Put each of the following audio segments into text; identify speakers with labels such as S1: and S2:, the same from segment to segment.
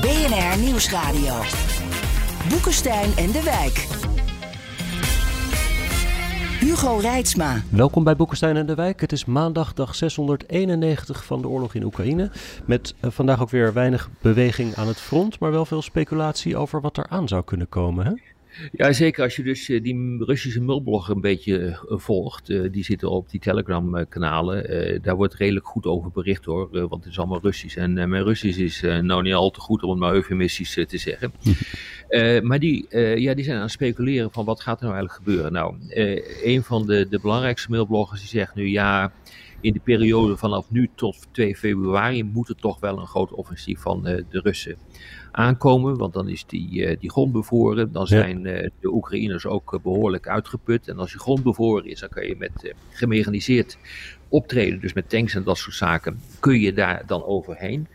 S1: BNR Nieuwsradio. Boekenstein en de Wijk. Hugo Reitsma.
S2: Welkom bij Boekenstein en de Wijk. Het is maandag dag 691 van de oorlog in Oekraïne. Met eh, vandaag ook weer weinig beweging aan het front, maar wel veel speculatie over wat er aan zou kunnen komen. Hè?
S3: Ja, zeker als je dus eh, die Russische mulblogger een beetje eh, volgt. eh, die zitten op die Telegram-kanalen. daar wordt redelijk goed over bericht hoor, want het is allemaal Russisch. En mijn Russisch is nou niet al te goed om het maar eufemistisch te zeggen. Eh, maar die, ja, die zijn aan het speculeren van wat gaat er nou eigenlijk gebeuren. Nou, een van de, de belangrijkste mailbloggers die zegt nu ja... In de periode vanaf nu tot 2 februari moet er toch wel een groot offensief van de Russen aankomen. Want dan is die, eh, die grond bevroren. Dan zijn eh, de Oekraïners ook eh, behoorlijk uitgeput. En als die grond bevroren is, dan kan je met gemechaniseerd optreden. Dus met tanks en dat soort zaken. Kun je daar dan overheen.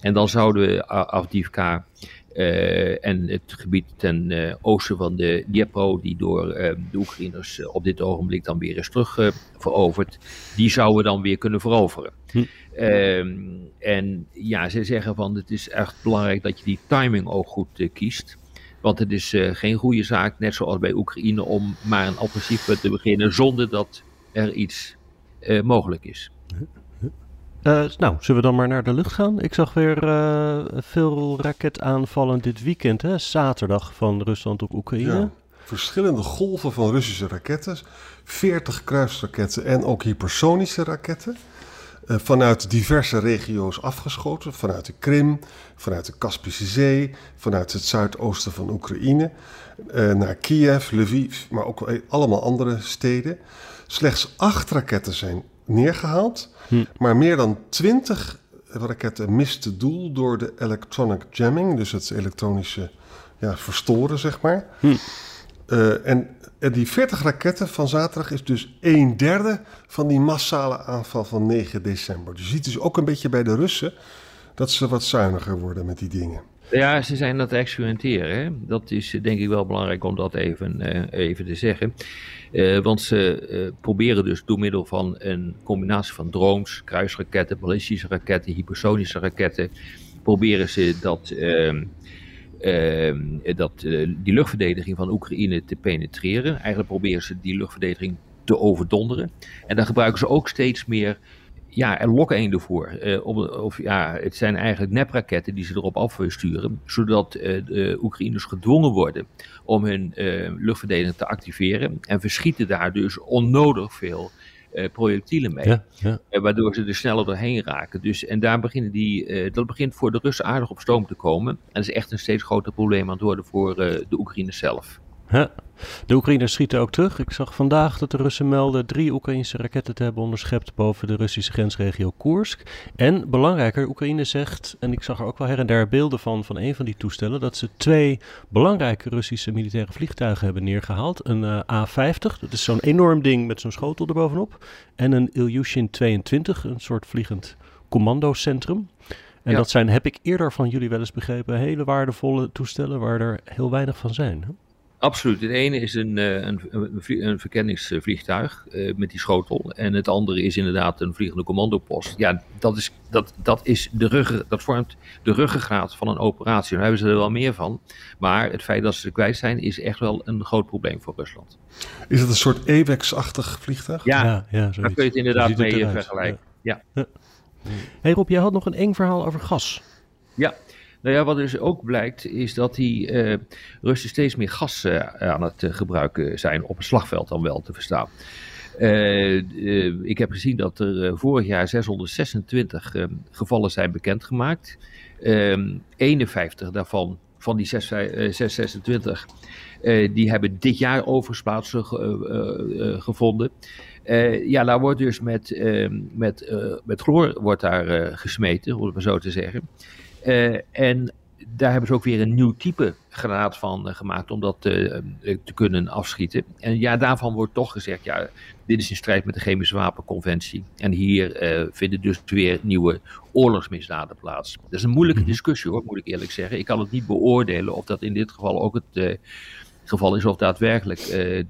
S3: En dan zouden A- Avdiivka eh, en het gebied ten oosten van de Dnipro, die door de Oekraïners op dit ogenblik dan weer is terug eh, veroverd, die zouden dan weer kunnen veroveren.
S2: Hm.
S3: Ehm, en ja, ze zeggen van het is echt belangrijk dat je die timing ook goed eh, kiest. Want het is eh, geen goede zaak, net zoals bij Oekraïne, om maar een offensief te beginnen zonder dat er iets eh, mogelijk is.
S2: Eh, nou, zullen we dan maar naar de lucht gaan? Ik zag weer eh, veel raketaanvallen dit weekend, hè? zaterdag van Rusland op Oekraïne.
S4: Ja, verschillende golven van Russische raketten, 40 kruisraketten en ook hypersonische raketten. Eh, vanuit diverse regio's afgeschoten, vanuit de Krim, vanuit de Kaspische Zee, vanuit het zuidoosten van Oekraïne, eh, naar Kiev, Lviv, maar ook allemaal andere steden. Slechts acht raketten zijn neergehaald, maar meer dan 20 raketten misten doel door de electronic jamming, dus het elektronische ja, verstoren, zeg maar. Eh, en, die 40 raketten van zaterdag is dus een derde van die massale aanval van 9 december. Dus je ziet dus ook een beetje bij de Russen dat ze wat zuiniger worden met die dingen.
S3: Ja, ze zijn het experimenteren. Dat is eh, denk ik wel belangrijk om dat even, eh, even te zeggen. Want ze proberen dus door middel van een combinatie van drones, kruisraketten, ballistische raketten, hypersonische raketten, proberen ze dat, ehm, dat, eh, die luchtverdediging van Oekraïne te penetreren. Eigenlijk proberen ze die luchtverdediging te overdonderen. En daar gebruiken ze ook steeds meer ja, er voor. Eh, om, of, ja, het zijn eigenlijk nepraketten die ze erop afsturen, zodat eh, de Oekraïners gedwongen worden om hun eh, luchtverdediging te activeren en verschieten daar dus onnodig veel projectielen mee.
S2: Ja, ja.
S3: Eh, waardoor ze er sneller doorheen raken. Dus, en daar beginnen die, eh, dat begint voor de Russen aardig op stoom te komen. En dat is echt een steeds groter probleem aan het worden voor eh, de Oekraïners zelf.
S2: Ja. De Oekraïners schieten ook terug. Ik zag vandaag dat de Russen melden drie Oekraïnse raketten te hebben onderschept boven de Russische grensregio Koersk. En belangrijker, Oekraïne zegt, en ik zag er ook wel her en der beelden van, van een van die toestellen, dat ze twee belangrijke Russische militaire vliegtuigen hebben neergehaald. Een eh, A-50, dat is zo'n enorm ding met zo'n schotel erbovenop. En een Ilyushin 22, een soort vliegend commandocentrum. En
S3: Ja.
S2: dat zijn, heb ik eerder van jullie wel eens begrepen, hele waardevolle toestellen waar er heel weinig van zijn.
S3: Absoluut. Het ene is een, eh, een, een, vlie- een verkenningsvliegtuig eh, met die schotel. En het andere is inderdaad een vliegende commandopost. Ja, dat, is, dat, dat, is de ruggen, dat vormt de ruggengraat van een operatie. Daar hebben ze er wel meer van. Maar het feit dat ze ze kwijt zijn, is echt wel een groot probleem voor Rusland.
S4: Is het een soort AWACS-achtig vliegtuig?
S3: Ja,
S2: ja, ja
S3: daar kun je het inderdaad mee eh, vergelijken. Ja.
S2: Hey Rob, jij had nog een eng verhaal over gas.
S3: Ja, nou ja, wat dus ook blijkt is dat die eh, Russen steeds meer gas eh, aan het eh, gebruiken zijn op het slagveld dan wel te verstaan. Ik heb gezien dat er vorig jaar 626 eh, gevallen zijn bekendgemaakt. Ehm 51 daarvan, van die 6, eh, 626, eh, die hebben dit jaar overigens plaats eh, gevonden. Ja, daar wordt dus met, eh, met, met chloor wordt daar, gesmeten, om het maar zo te zeggen. Eh, en daar hebben ze ook weer een nieuw type granaat van gemaakt om dat te kunnen afschieten. En ja, daarvan wordt toch gezegd, ja, dit is in strijd met de chemische wapenconventie. En hier vinden dus weer nieuwe oorlogsmisdaden plaats. Dat is een moeilijke mhm. discussie hoor, moet ik eerlijk zeggen. Ik kan het niet beoordelen of dat in dit geval ook het geval is of daadwerkelijk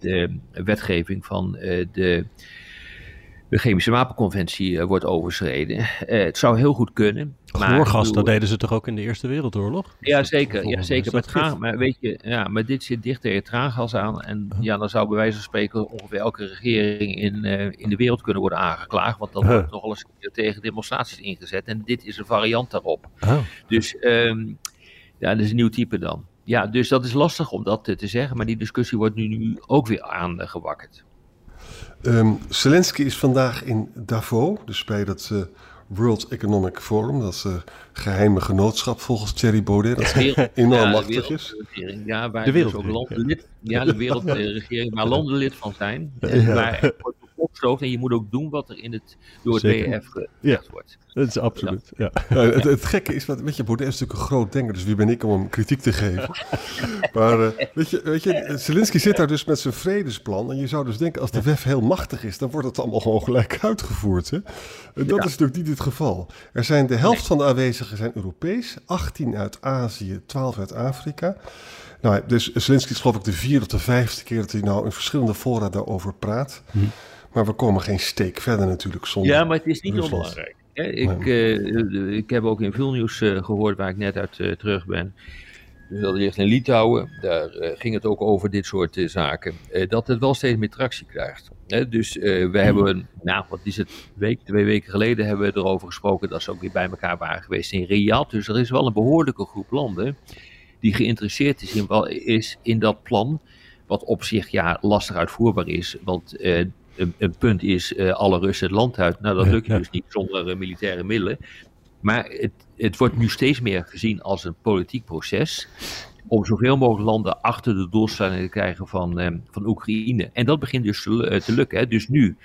S3: de wetgeving van de de chemische wapenconventie uh, wordt overschreden. Uh, het zou heel goed kunnen.
S2: Chloorgas, dat deden ze toch ook in de Eerste Wereldoorlog?
S3: Ja, zeker. Ja, zeker. Maar, traag, maar, weet je, ja, maar dit zit dicht tegen traaggas aan. En ja, dan zou bij wijze van spreken ongeveer elke regering in, uh, in de wereld kunnen worden aangeklaagd. Want dan wordt uh. nogal eens tegen demonstraties ingezet. En dit is een variant daarop. Oh. Dus um, ja, dat is een nieuw type dan. Ja, dus dat is lastig om dat te zeggen. Maar die discussie wordt nu, nu ook weer aangewakkerd.
S4: Um, Zelensky is vandaag in Davos, dus bij dat uh, World Economic Forum, dat is uh, geheime genootschap volgens Thierry Baudet, dat enorm ja, machtig is.
S3: Ja, waar de wereld, dus ook landenlid, ja. de wereldregering, maar landenlid van zijn. En ja. waar en je moet ook doen wat er in het, door het WF gezegd wordt.
S2: Dat is absoluut. Ja.
S4: het, het, gekke is, wat, weet je, Baudet is natuurlijk een groot denker, dus wie ben ik om hem kritiek te geven? maar uh, weet, je, weet je, Zelensky zit daar dus met zijn vredesplan. En je zou dus denken, als de WEF heel machtig is, dan wordt het allemaal gewoon gelijk uitgevoerd. Hè? En dat is natuurlijk niet het geval. Er zijn de helft van de aanwezigen zijn Europees, 18 uit Azië, 12 uit Afrika. Nou, dus Zelensky is geloof ik de vierde of de vijfde keer dat hij nou in verschillende fora daarover praat. Hm. Maar we komen geen steek verder natuurlijk zonder.
S3: Ja, maar het is niet onbelangrijk. Ik, uh, ik heb ook in veel nieuws uh, gehoord waar ik net uit uh, terug ben. Dus dat eerst in Litouwen, daar ging het ook over dit soort zaken. dat het wel steeds meer tractie krijgt. dus we hebben, nou wat is het, week, twee weken geleden hebben we erover gesproken dat ze ook weer bij elkaar waren geweest in Riyadh. Dus er is wel een behoorlijke groep landen die geïnteresseerd is in, is in dat plan. Wat op zich ja lastig uitvoerbaar is, want een, punt is uh, alle Russen het land uit. Nou, dat lukt dus niet zonder uh, militaire middelen. Maar het, het wordt nu steeds meer gezien als een politiek proces om zoveel mogelijk landen achter de doelstelling te krijgen van, uh, van Oekraïne. En dat begint dus te, te lukken. Hè. Dus nu,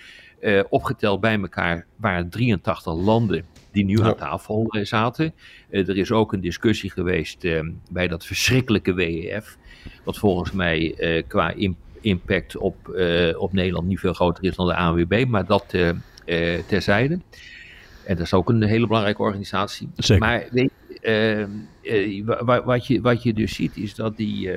S3: opgeteld bij elkaar, waren 83 landen die nu aan tafel zaten. er is ook een discussie geweest bij dat verschrikkelijke WEF, wat volgens mij qua impact impact op, uh, op Nederland niet veel groter is dan de ANWB, maar dat uh, uh, terzijde. En dat is ook een hele belangrijke organisatie.
S2: Zeker.
S3: Maar weet, wat, je, wat je dus ziet is dat die...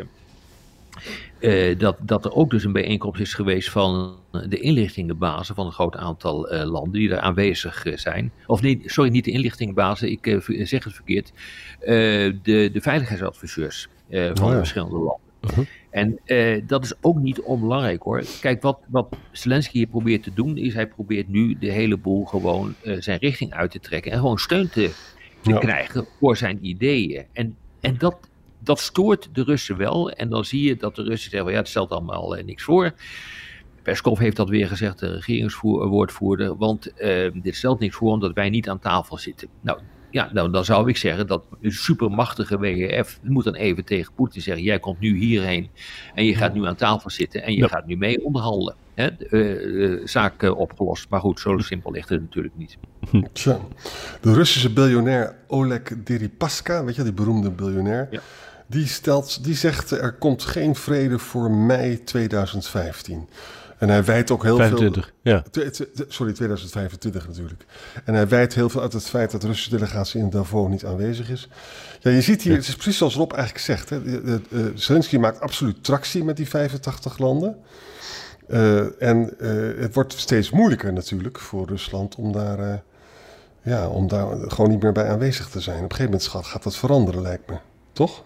S3: dat, dat er ook dus een bijeenkomst is geweest van de inlichtingenbazen van een groot aantal landen die er aanwezig zijn. Of niet, sorry, niet de inlichtingenbazen, ik zeg het verkeerd. de, de veiligheidsadviseurs van oh de verschillende landen. Uh-huh. En uh, dat is ook niet onbelangrijk hoor. Kijk, wat, wat Zelensky hier probeert te doen, is hij probeert nu de hele boel gewoon uh, zijn richting uit te trekken. En gewoon steun te, te ja. krijgen voor zijn ideeën. En, en dat, dat stoort de Russen wel. En dan zie je dat de Russen zeggen, ja, het stelt allemaal uh, niks voor. Peskov heeft dat weer gezegd, de regeringswoordvoerder. Want dit stelt niks voor omdat wij niet aan tafel zitten. Nou, ja, nou, dan zou ik zeggen dat een supermachtige WEF moet dan even tegen Poetin zeggen: jij komt nu hierheen en je gaat nu aan tafel zitten en je gaat nu mee onderhandelen. Hè? Uh, zaak uh, opgelost. Maar goed, zo simpel ligt het natuurlijk niet.
S4: Tja. De Russische biljonair Oleg Deripaska, weet je, die beroemde biljonair, ja. die, stelt, die zegt er komt geen vrede voor mei 2015. En hij wijt ook heel
S2: 25, veel. Ja.
S4: Sorry, 2025 natuurlijk. En hij wijt heel veel uit het feit dat de Russische delegatie in Davos niet aanwezig is. Ja, je ziet hier, het is precies zoals Rob eigenlijk zegt. Hè. Zelensky maakt absoluut tractie met die 85 landen. Uh, en uh, het wordt steeds moeilijker natuurlijk voor Rusland om daar, uh, ja, om daar gewoon niet meer bij aanwezig te zijn. Op een gegeven moment gaat dat veranderen, lijkt me. Toch?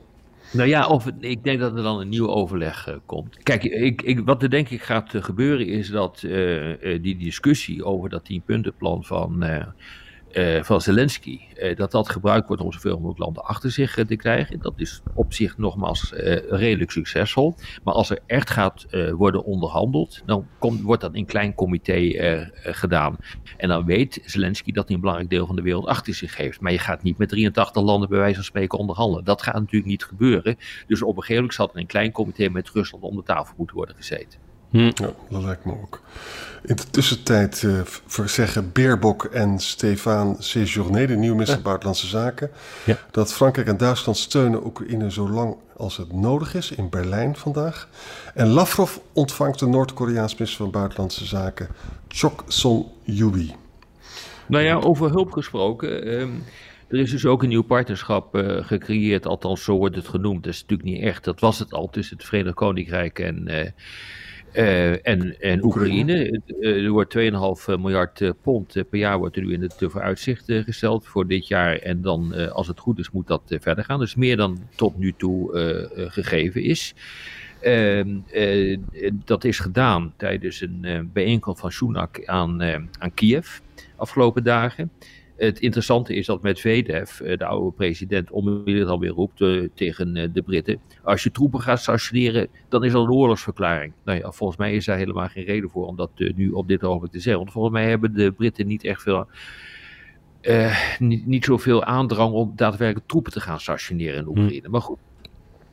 S3: Nou ja, of ik denk dat er dan een nieuw overleg uh, komt. Kijk, ik, ik, wat er denk ik gaat uh, gebeuren is dat uh, die discussie over dat tienpuntenplan van van Zelensky, uh, dat dat gebruikt wordt om zoveel mogelijk landen achter zich uh, te krijgen. Dat is op zich nogmaals redelijk succesvol. Maar als er echt gaat worden onderhandeld, dan wordt dat in klein comité gedaan. En dan weet Zelensky dat hij een belangrijk deel van de wereld achter zich heeft. Maar je gaat niet met 83 landen bij wijze van spreken onderhandelen. Dat gaat natuurlijk niet gebeuren. Dus op een gegeven moment zal er een klein comité met Rusland om de tafel moeten worden gezeten.
S2: Hm.
S4: Ja, dat lijkt me ook. In de tussentijd uh, verzeggen Beerbok en Stefan Séjourné, de nieuwe minister van Buitenlandse Zaken,
S2: Ja.
S4: dat Frankrijk en Duitsland steunen Oekraïne zolang als het nodig is in Berlijn vandaag. En Lavrov ontvangt de Noord-Koreaans minister van Buitenlandse Zaken, Chok Son-yubi.
S3: Nou ja, over hulp gesproken. ehm, er is dus ook een nieuw partnerschap eh, gecreëerd, althans zo wordt het genoemd. Dat is natuurlijk niet echt, dat was het al tussen het Verenigd Koninkrijk en, eh, eh, en, en Oekraïne. Eh, er wordt 2,5 miljard eh, pond eh, per jaar wordt er nu in het vooruitzicht gesteld voor dit jaar. En dan, als het goed is, moet dat verder gaan. Dus meer dan tot nu toe gegeven is. Ehm, eh, dat is gedaan tijdens een bijeenkomst van Sunak aan, aan Kiev afgelopen dagen. Het interessante is dat Medvedev, eh, de oude president, onmiddellijk alweer roept eh, tegen eh, de Britten. Als je troepen gaat stationeren, dan is dat een oorlogsverklaring. Nou ja, volgens mij is daar helemaal geen reden voor om dat nu op dit ogenblik te zeggen. Want volgens mij hebben de Britten niet echt veel. niet, niet zoveel aandrang om daadwerkelijk troepen te gaan stationeren in Oekraïne. Maar goed,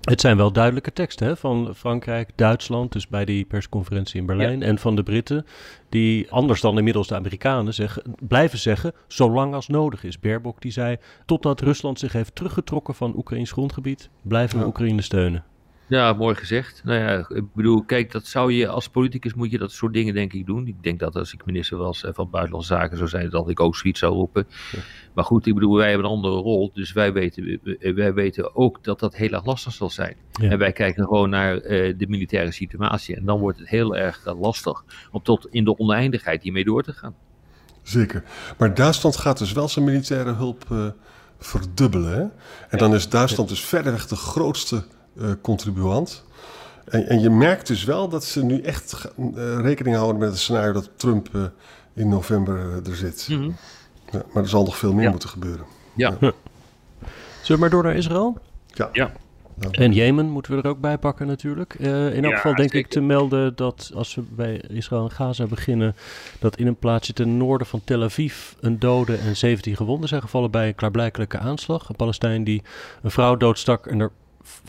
S2: Het zijn wel duidelijke teksten hè, van Frankrijk, Duitsland, dus bij die persconferentie in Berlijn, en van de Britten, die anders dan inmiddels de Amerikanen zeggen, blijven zeggen, zolang als nodig is. Baerbock die zei, totdat Rusland zich heeft teruggetrokken van Oekraïns grondgebied, blijven we
S4: Ja.
S2: Oekraïne steunen.
S3: Ja, mooi gezegd. Nou ja, ik bedoel, kijk, dat zou je als politicus moet je dat soort dingen denk ik doen. Ik denk dat als ik minister was eh, van Buitenlandse Zaken zou zijn, dat ik ook zoiets zou roepen. Maar goed, ik bedoel, wij hebben een andere rol, dus wij weten, wij weten ook dat dat heel erg lastig zal zijn.
S2: Ja.
S3: En wij kijken gewoon naar eh, de militaire situatie en dan wordt het heel erg eh, lastig om tot in de oneindigheid hiermee door te gaan.
S4: Zeker. Maar Duitsland gaat dus wel zijn militaire hulp eh, verdubbelen. Hè? En dan is Duitsland dus verreweg de grootste eh, contribuant. En, en je merkt dus wel dat ze nu echt eh, rekening houden met het scenario dat Trump eh, in november eh, er zit.
S3: Mhm.
S4: Ja, maar er zal nog veel meer
S3: Ja.
S4: moeten gebeuren.
S3: Ja,
S2: Zullen we maar door naar Israël?
S4: Ja.
S3: Ja.
S2: En Jemen moeten we er ook bij pakken natuurlijk. Eh, in elk
S3: Ja,
S2: geval denk ik te melden dat als we bij Israël en Gaza beginnen, dat in een plaatsje ten noorden van Tel Aviv een dode en 17 gewonden zijn gevallen bij een klaarblijkelijke aanslag. Een Palestijn die een vrouw doodstak en er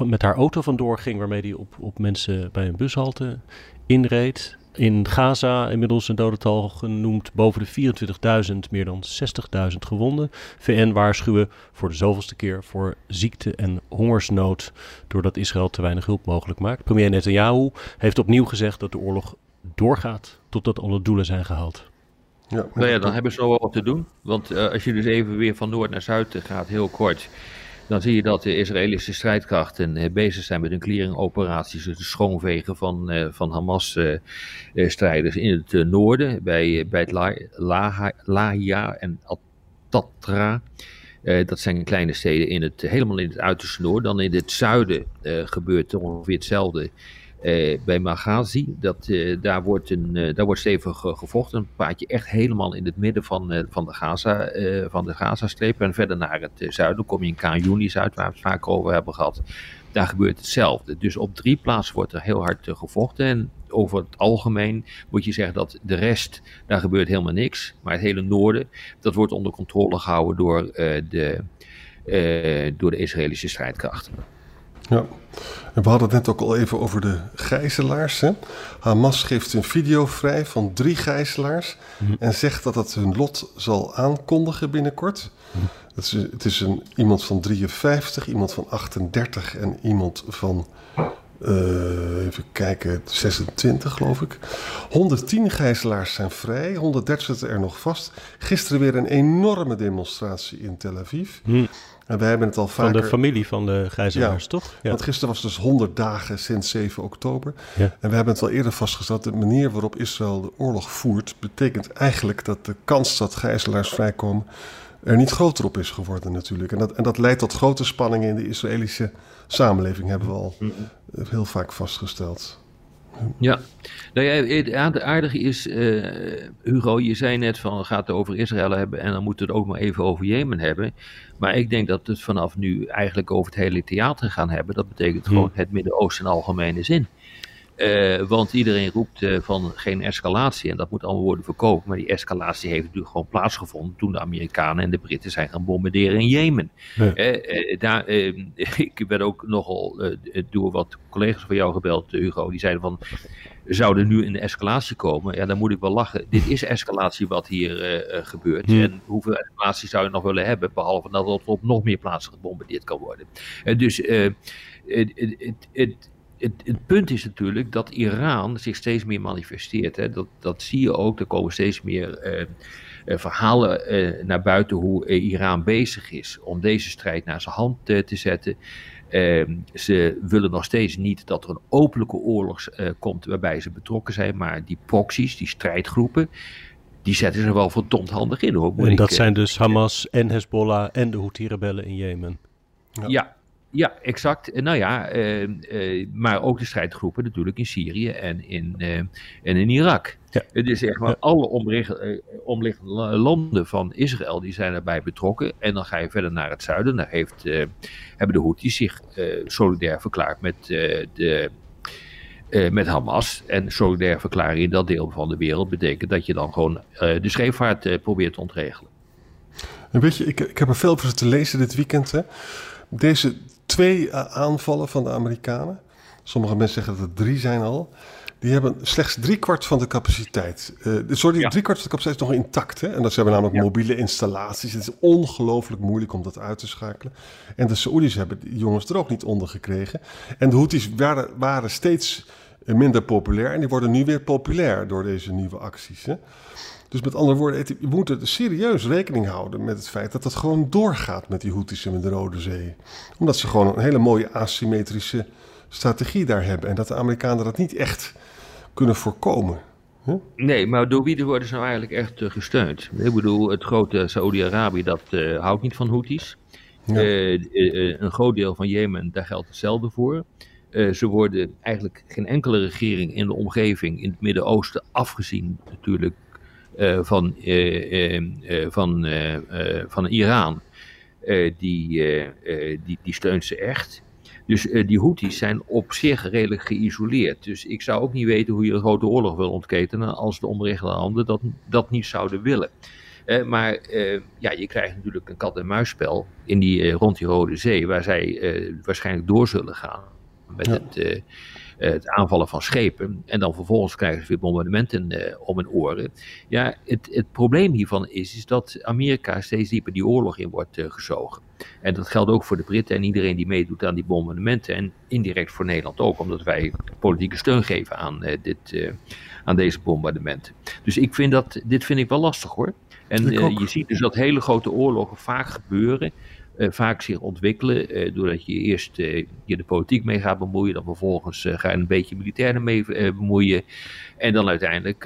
S2: met haar auto vandoor ging, waarmee die op, op mensen bij een bushalte inreed. In Gaza inmiddels een dodental genoemd boven de 24.000, meer dan 60.000 gewonden. VN waarschuwen voor de zoveelste keer voor ziekte en hongersnood doordat Israël te weinig hulp mogelijk maakt. Premier Netanyahu heeft opnieuw gezegd dat de oorlog doorgaat totdat alle doelen zijn gehaald.
S4: Ja,
S3: Nou ja, dan hebben ze nog wel wat te doen. Want eh, als je dus even weer van noord naar zuid gaat, heel kort. Dan zie je dat de Israëlische strijdkrachten eh, bezig zijn met hun clearingoperaties. Het schoonvegen van, eh, van Hamas-strijders in het eh, noorden. Bij, eh, bij het Lahia en Al-Tatra. Eh, dat zijn kleine steden in het, helemaal in het uiterste noorden. Dan in het zuiden eh, gebeurt ongeveer hetzelfde. Eh, bij Maghazi, dat, eh, daar, wordt een, eh, daar wordt stevig gevochten. Dan praat echt helemaal in het midden van, van de Gaza, van de Gazastreep. En verder naar het zuiden kom je in Khan uit, waar we het vaak over hebben gehad. Daar gebeurt hetzelfde. Dus op drie plaatsen wordt er heel hard gevochten. En over het algemeen moet je zeggen dat de rest, daar gebeurt helemaal niks. Maar het hele noorden, dat wordt onder controle gehouden door, de, door de Israëlische strijdkrachten.
S4: Ja. En we hadden het net ook al even over de gijzelaars. Hè? Hamas geeft een video vrij van drie gijzelaars. En zegt dat het hun lot zal aankondigen binnenkort. Het is, het is een, iemand van 53, iemand van 38 en iemand van. Eh, even kijken, 26 geloof ik. 110 gijzelaars zijn vrij, 130 zitten er nog vast. Gisteren weer een enorme demonstratie in Tel Aviv. En wij hebben het al
S2: Van
S4: vaker...
S2: de familie van de gijzelaars,
S4: Ja,
S2: toch? Ja.
S4: Want gisteren was dus 100 dagen sinds 7 oktober.
S2: Ja.
S4: En we hebben het al eerder vastgesteld. De manier waarop Israël de oorlog voert... betekent eigenlijk dat de kans dat gijzelaars vrijkomen... er niet groter op is geworden natuurlijk. En dat, en dat leidt tot grote spanningen in de Israëlische samenleving... hebben we al eh, heel vaak vastgesteld.
S3: Ja, nou ja, het aard- aardige is, eh, Hugo, je zei net van gaat het over Israël hebben en dan moeten we het ook maar even over Jemen hebben. Maar ik denk dat we het vanaf nu eigenlijk over het hele theater gaan hebben. Dat betekent gewoon het Midden-Oosten in algemene zin. Uh, want iedereen roept uh, van geen escalatie en dat moet allemaal worden voorkomen. Maar die escalatie heeft natuurlijk gewoon plaatsgevonden toen de Amerikanen en de Britten zijn gaan bombarderen in Jemen. Ja. Uh, daar, ik ben ook nogal door wat collega's van jou gebeld, Hugo, die zeiden van zou er nu een escalatie komen? Ja, dan moet ik wel lachen. Dit is escalatie wat hier gebeurt. En hoeveel escalatie zou je nog willen hebben, behalve dat er op nog meer plaatsen gebombardeerd kan worden. dus het, het, het punt is natuurlijk dat Iran zich steeds meer manifesteert. Hè. Dat, dat zie je ook. Er komen steeds meer uh, verhalen uh, naar buiten hoe Iran bezig is om deze strijd naar zijn hand te zetten. Ehm, ze willen nog steeds niet dat er een openlijke oorlog komt waarbij ze betrokken zijn, maar die proxies, die strijdgroepen, die zetten ze wel verdomd handig in hoor.
S2: En dat zijn dus Hamas en Hezbollah en de Houthi-rebellen in Jemen.
S3: Ja. ja. Ja, exact. Nou ja, uh, uh, maar ook de strijdgroepen natuurlijk in Syrië en in, uh, en in Irak.
S2: Ja.
S3: Het is zeg maar, ja. alle omliggende landen van Israël die zijn erbij betrokken. En dan ga je verder naar het zuiden. Daar heeft, hebben de Houthis zich solidair verklaard met, de, met Hamas. En solidair verklaren in dat deel van de wereld betekent dat je dan gewoon de scheepvaart probeert te ontregelen.
S4: En weet je, ik, ik heb er veel over te lezen dit weekend. Hè? Deze twee aanvallen van de Amerikanen. Sommige mensen zeggen dat het drie zijn al. Die hebben slechts driekwart van de capaciteit. Uh, sorry, ja. driekwart van de capaciteit is nog intact. Hè? En dat zijn namelijk ja. mobiele installaties. Het is ongelooflijk moeilijk om dat uit te schakelen. En de Saoedi's hebben die jongens er ook niet onder gekregen. En de Houthis waren, waren steeds minder populair. En die worden nu weer populair door deze nieuwe acties. Hè? Dus met andere woorden, we moeten serieus rekening houden met het feit dat het gewoon doorgaat met die Houthis in de Rode Zee. Omdat ze gewoon een hele mooie asymmetrische strategie daar hebben. En dat de Amerikanen dat niet echt kunnen voorkomen. Huh?
S3: Nee, maar door wie worden ze nou eigenlijk echt uh, gesteund? Ik bedoel, het grote Saoedi-Arabië, dat uh, houdt niet van Houthis. Ja. Uh, een groot deel van Jemen, daar geldt hetzelfde voor. ze worden eigenlijk geen enkele regering in de omgeving in het Midden-Oosten, afgezien natuurlijk van, uh, uh, van, van Iran, die, die, die steunt ze echt. Dus die Houthis zijn op zich redelijk geïsoleerd. Dus ik zou ook niet weten hoe je een grote oorlog wil ontketenen als de omringende landen dat, dat niet zouden willen. maar ja, je krijgt natuurlijk een kat-en-muisspel in die, rond die Rode Zee, waar zij waarschijnlijk door zullen gaan met
S4: Ja.
S3: het, eh, het aanvallen van schepen. En dan vervolgens krijgen ze weer bombardementen eh, om hun oren. Ja, het, het probleem hiervan is, is dat Amerika steeds dieper die oorlog in wordt eh, gezogen. En dat geldt ook voor de Britten en iedereen die meedoet aan die bombardementen. En indirect voor Nederland ook, omdat wij politieke steun geven aan, eh, dit, aan deze bombardementen. Dus ik vind dat, dit vind ik wel lastig hoor. En je ziet dus dat hele grote oorlogen vaak gebeuren. Eh, vaak zich ontwikkelen, eh, doordat je eerst eh, je de politiek mee gaat bemoeien, dan vervolgens ga je een beetje militair ermee eh, bemoeien. En dan uiteindelijk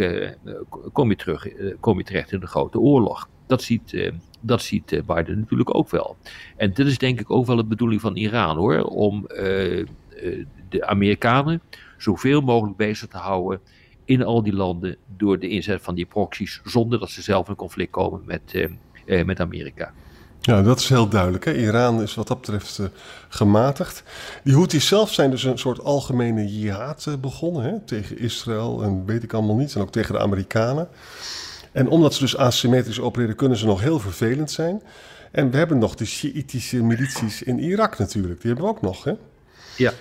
S3: kom, je terug, kom je terecht in de grote oorlog. Dat ziet, dat ziet Biden natuurlijk ook wel. En dit is denk ik ook wel de bedoeling van Iran hoor, om de Amerikanen zoveel mogelijk bezig te houden in al die landen door de inzet van die proxies, zonder dat ze zelf in conflict komen met, met Amerika.
S4: Ja, dat is heel duidelijk. Hè? Iran is wat dat betreft eh, gematigd. Die Houthis zelf zijn dus een soort algemene jihad eh, begonnen hè? tegen Israël en weet ik allemaal niet. En ook tegen de Amerikanen. En omdat ze dus asymmetrisch opereren, kunnen ze nog heel vervelend zijn. En we hebben nog de Sjiitische milities in Irak natuurlijk. Die hebben we ook nog. Hè?
S3: Ja.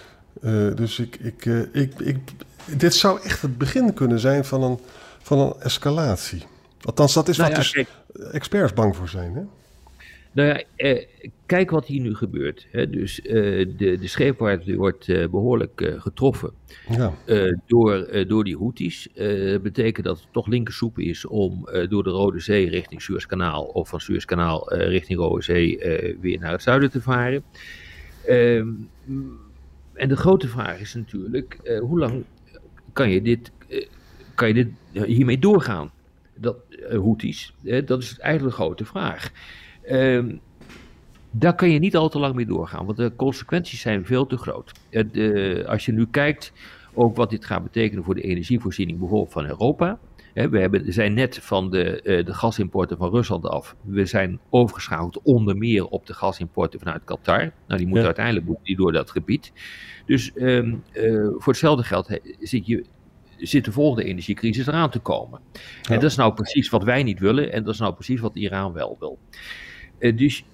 S4: Eh, dus ik, ik, ik, ik, dit zou echt het begin kunnen zijn van een, van een escalatie. Althans, dat is
S3: Nou
S4: wat
S3: ja,
S4: dus experts bang voor zijn. Hè?
S3: Nou ja, eh, kijk wat hier nu gebeurt. Hè. Dus eh, de, de scheepvaart wordt eh, behoorlijk eh, getroffen
S4: Ja.
S3: eh, door, eh, door die Houthis. Eh, Dat betekent dat het toch linkersoep is om eh, door de Rode Zee richting Suezkanaal of van Suezkanaal eh, richting Rode Zee eh, weer naar het zuiden te varen. Ehm, en de grote vraag is natuurlijk, eh, hoe lang kan je dit, kan je dit hiermee doorgaan? Dat Houthis, dat is eigenlijk de grote vraag. Ehm, daar kan je niet al te lang mee doorgaan, want de consequenties zijn veel te groot. Het, eh, als je nu kijkt ook wat dit gaat betekenen voor de energievoorziening bijvoorbeeld van Europa, Hè, we hebben, zijn net van de, uh, de gasimporten van Rusland af. We zijn overgeschakeld onder meer op de gasimporten vanuit Qatar. Nou, die moeten uiteindelijk moeten die door dat gebied. Dus um, uh, voor hetzelfde geld zit, je, zit de volgende energiecrisis eraan te komen. En dat is nou precies wat wij niet willen en dat is nou precies wat Iran wel wil. Uh, dus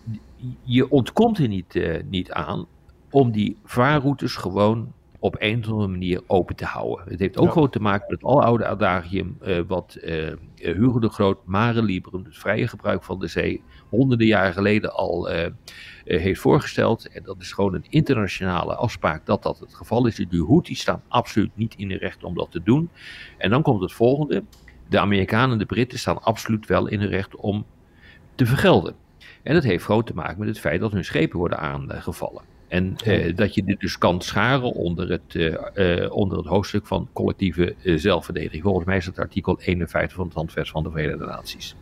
S3: je ontkomt er niet, niet aan om die vaarroutes gewoon op een of andere manier open te houden. Het heeft ook gewoon te maken met het aloude adagium uh, wat uh, Hugo de Groot, Mare Liberum, het vrije gebruik van de zee, honderden jaren geleden al uh, heeft voorgesteld. En dat is gewoon een internationale afspraak dat dat het geval is. De Houthis staan absoluut niet in de recht om dat te doen. En dan komt het volgende. De Amerikanen en de Britten staan absoluut wel in het recht om te vergelden. En dat heeft groot te maken met het feit dat hun schepen worden aangevallen. En uh, dat je dit dus kan scharen onder het, uh, uh, onder het hoofdstuk van collectieve zelfverdediging. Volgens mij is het artikel 51 van het handvest van de Verenigde Naties.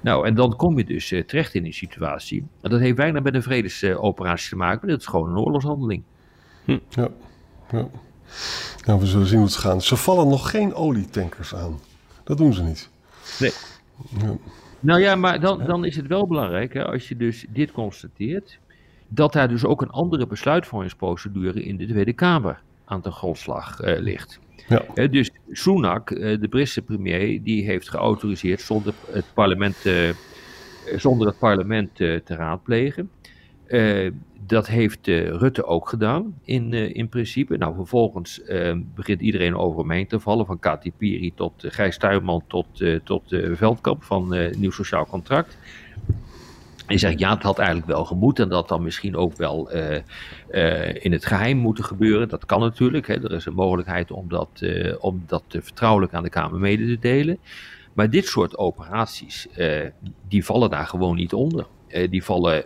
S3: Nou, en dan kom je dus terecht in een situatie. En dat heeft weinig met een vredesoperatie te maken, maar dat is gewoon een oorlogshandeling.
S4: Hm. Ja, ja. Nou, we zullen zien hoe het gaat. Ze vallen nog geen olietankers aan. Dat doen ze niet.
S3: Nee. Ja. Nou ja, maar dan, dan is het wel belangrijk, hè, als je dus dit constateert dat daar dus ook een andere besluitvormingsprocedure in de Tweede Kamer aan de grondslag uh, ligt. Ja. Uh, dus Sunak, uh, de Britse premier, die heeft geautoriseerd zonder het parlement, zonder het parlement te raadplegen. Dat heeft Rutte ook gedaan, in, in principe. Nou, vervolgens begint iedereen over hem heen te vallen, van Kati Piri tot Gijs Tuinman tot, tot Veldkamp van Nieuw Sociaal Contract. Je zegt, ja, het had eigenlijk wel gemoet en dat dan misschien ook wel in het geheim moeten gebeuren. Dat kan natuurlijk. Hè. Er is een mogelijkheid om dat, om dat vertrouwelijk aan de Kamer mede te delen. Maar dit soort operaties, die vallen daar gewoon niet onder. die vallen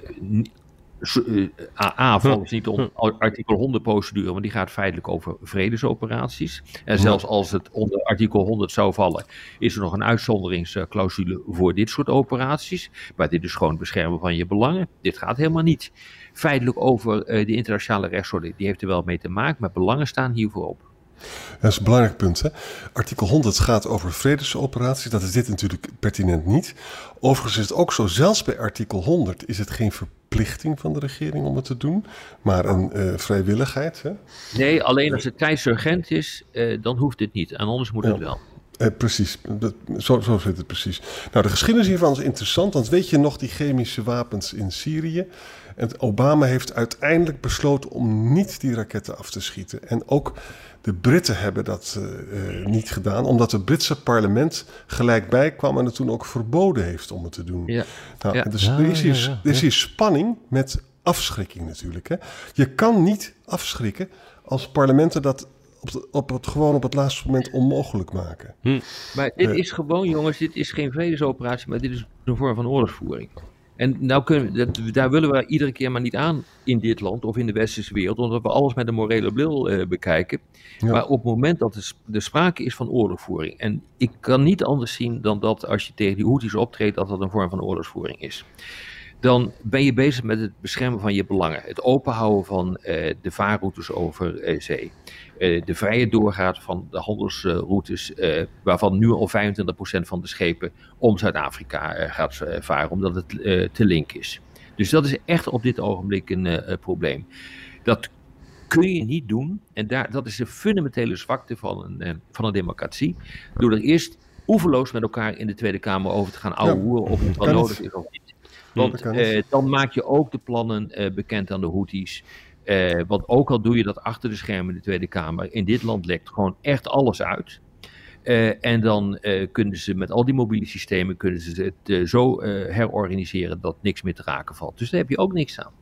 S3: AA volgens niet om artikel 100 procedure, want die gaat feitelijk over vredesoperaties. En zelfs als het onder artikel 100 zou vallen, is er nog een uitzonderingsclausule voor dit soort operaties. Maar dit is gewoon het beschermen van je belangen. Dit gaat helemaal niet feitelijk over de internationale rechtsorde. Die heeft er wel mee te maken, maar belangen staan hier voorop.
S4: Dat is een belangrijk punt. Hè? Artikel 100 gaat over vredesoperaties. Dat is dit natuurlijk pertinent niet. Overigens is het ook zo, zelfs bij artikel 100 is het geen verplichting van de regering om het te doen, maar een uh, vrijwilligheid. Hè?
S3: Nee, alleen als het tijdsurgent is, uh, dan hoeft het niet. En anders moet ja. het wel.
S4: Eh, precies, dat, zo, zo zit het precies. Nou, de geschiedenis hiervan is interessant, want weet je nog die chemische wapens in Syrië? En Obama heeft uiteindelijk besloten om niet die raketten af te schieten. En ook de Britten hebben dat uh, niet gedaan, omdat het Britse parlement gelijkbij kwam en het toen ook verboden heeft om het te doen. Ja. Nou, ja. Dus er is, hier, er is hier spanning met afschrikking natuurlijk. Hè. Je kan niet afschrikken als parlementen dat op, de, op het, gewoon op het laatste moment onmogelijk maken.
S3: Hm. Maar dit is gewoon, jongens, dit is geen vredesoperatie, maar dit is een vorm van oorlogsvoering. En nou kunnen dat, daar willen we iedere keer maar niet aan in dit land of in de westerse wereld, omdat we alles met een morele bril uh, bekijken. Ja. Maar op het moment dat er, er sprake is van oorlogsvoering, en ik kan niet anders zien dan dat als je tegen die Houthis optreedt, dat dat een vorm van oorlogsvoering is dan ben je bezig met het beschermen van je belangen. Het openhouden van uh, de vaarroutes over uh, zee. Uh, de vrije doorgaat van de handelsroutes, waarvan nu al 25% van de schepen om Zuid-Afrika gaat varen, omdat het te link is. Dus dat is echt op dit ogenblik een probleem. Dat kun je niet doen, en daar, dat is de fundamentele zwakte van een, van een democratie, door er eerst oeverloos met elkaar in de Tweede Kamer over te gaan ouwehoeren ja, of het wel nodig is of niet. Want dan maak je ook de plannen bekend aan de Houthis. Uh, want ook al doe je dat achter de schermen in de Tweede Kamer, in dit land lekt gewoon echt alles uit. en dan kunnen ze met al die mobiele systemen kunnen ze het zo herorganiseren dat niks meer te raken valt. Dus daar heb je ook niks aan.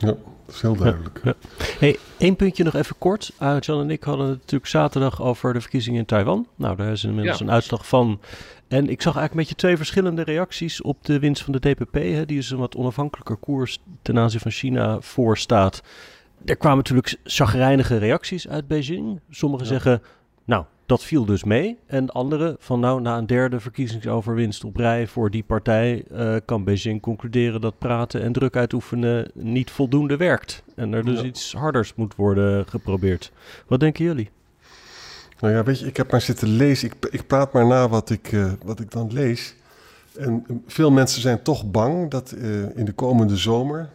S4: Ja, dat is heel duidelijk. Ja, ja.
S2: Hey, één puntje nog even kort. Uh, John en ik hadden het natuurlijk zaterdag over de verkiezingen in Taiwan. Nou, daar is inmiddels ja. een uitslag van. En ik zag eigenlijk met je twee verschillende reacties op de winst van de DPP. Hè, die is een wat onafhankelijker koers ten aanzien van China voorstaat. Er kwamen natuurlijk chagrijnige reacties uit Beijing. Sommigen zeggen, nou, dat viel dus mee. En anderen van nou, na een derde verkiezingsoverwinst op rij voor die partij uh, kan Beijing concluderen dat praten en druk uitoefenen niet voldoende werkt. En er dus ja. iets harders moet worden geprobeerd. Wat denken jullie?
S4: Nou ja, weet je, ik heb maar zitten lezen. Ik, ik praat maar na wat ik, uh, wat ik dan lees. En veel mensen zijn toch bang dat uh, in de komende zomer,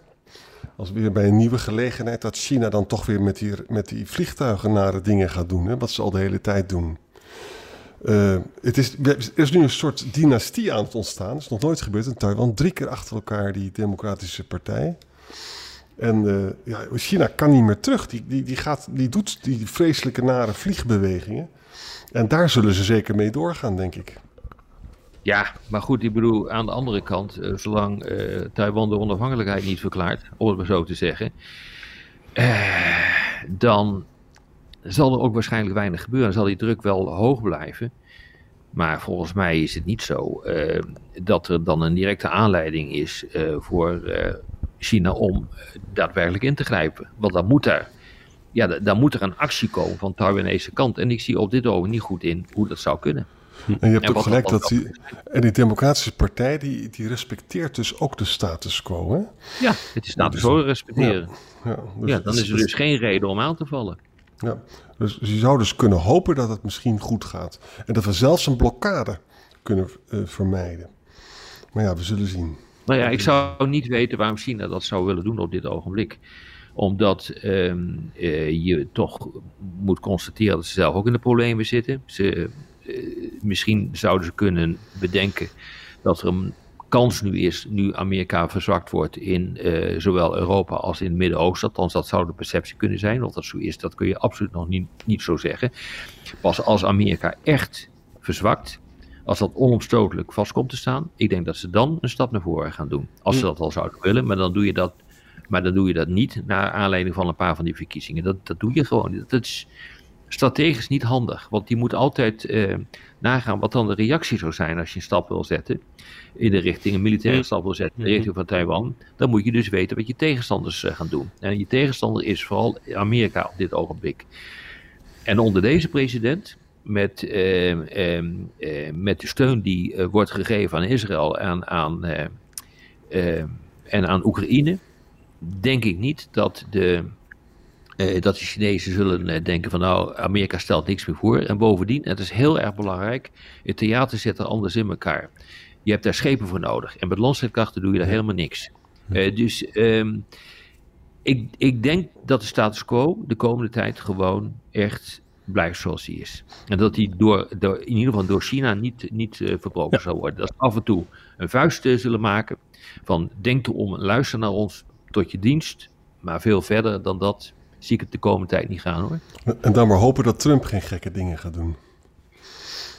S4: als weer bij een nieuwe gelegenheid, dat China dan toch weer met die, met die vliegtuigen nare dingen gaat doen. Hè, wat ze al de hele tijd doen. Uh, het is, er is nu een soort dynastie aan het ontstaan. Dat is nog nooit gebeurd in Taiwan. Drie keer achter elkaar die Democratische Partij. En uh, ja, China kan niet meer terug. Die, die, die, gaat, die doet die vreselijke nare vliegbewegingen. En daar zullen ze zeker mee doorgaan, denk ik.
S3: Ja, maar goed, ik bedoel, aan de andere kant, uh, zolang uh, Taiwan de onafhankelijkheid niet verklaart, om het maar zo te zeggen, dan zal er ook waarschijnlijk weinig gebeuren. Dan zal die druk wel hoog blijven. Maar volgens mij is het niet zo dat er dan een directe aanleiding is voor China om daadwerkelijk in te grijpen. Want dan moet er, ja, dan moet er een actie komen van de Taiwanese kant. En ik zie op dit ogenblik niet goed in hoe dat zou kunnen.
S4: En je hebt ook gelijk dat die, en die Democratische Partij die, die respecteert dus ook de status quo. Hè?
S3: Ja, het is status quo respecteren. Ja, ja, dus ja dan is er dus geen reden om aan te vallen.
S4: Ja, dus je zou dus kunnen hopen dat het misschien goed gaat. En dat we zelfs een blokkade kunnen uh, vermijden. Maar ja, we zullen zien.
S3: Nou ja, ik zou niet weten waarom China dat zou willen doen op dit ogenblik. Omdat um, uh, je toch moet constateren dat ze zelf ook in de problemen zitten. Ze, misschien zouden ze kunnen bedenken dat er een kans nu is, nu Amerika verzwakt wordt in uh, zowel Europa als in het Midden-Oosten. Althans, dat zou de perceptie kunnen zijn. Of dat zo is, dat kun je absoluut nog niet, niet zo zeggen. Pas als Amerika echt verzwakt, als dat onomstotelijk vast komt te staan, ik denk dat ze dan een stap naar voren gaan doen. Als ze dat al zouden willen, maar dan doe je dat, maar dan doe je dat niet naar aanleiding van een paar van die verkiezingen. Dat, dat doe je gewoon. Dat, dat is strategisch niet handig, want die moet altijd eh, nagaan wat dan de reactie zou zijn als je een stap wil zetten in de richting, een militaire stap wil zetten in de richting van Taiwan. Dan moet je dus weten wat je tegenstanders uh, gaan doen. En je tegenstander is vooral Amerika op dit ogenblik. En onder deze president, met, uh, uh, uh, met de steun die wordt gegeven aan Israël en aan, en aan Oekraïne, denk ik niet dat de, dat de Chinezen zullen denken van nou, Amerika stelt niks meer voor. En bovendien, het is heel erg belangrijk, het theater zit er anders in elkaar. Je hebt daar schepen voor nodig. En met landstrijdkrachten doe je daar helemaal niks. dus um, ik, ik denk dat de status quo de komende tijd gewoon echt blijft zoals hij is. En dat die door, door, in ieder geval door China niet, niet verbroken ja. zal worden. Dat ze af en toe een vuist zullen maken van denk erom, luister naar ons tot je dienst. Maar veel verder dan dat zie ik het de komende tijd niet gaan hoor.
S4: En dan maar hopen dat Trump geen gekke dingen gaat doen.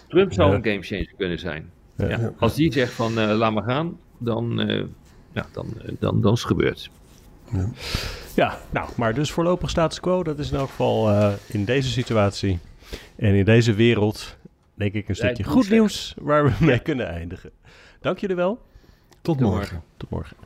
S3: Trump zou ja. een gamechanger kunnen zijn. Ja. Ja. Als die zegt van uh, laat maar gaan, dan, ja, dan, dan, dan is het gebeurd.
S2: Ja. ja, nou, maar dus voorlopig status quo, dat is in elk geval uh, in deze situatie en in deze wereld, denk ik, een stukje goed nieuws waar we mee kunnen eindigen. Dank jullie wel.
S4: Tot morgen.
S2: Tot morgen.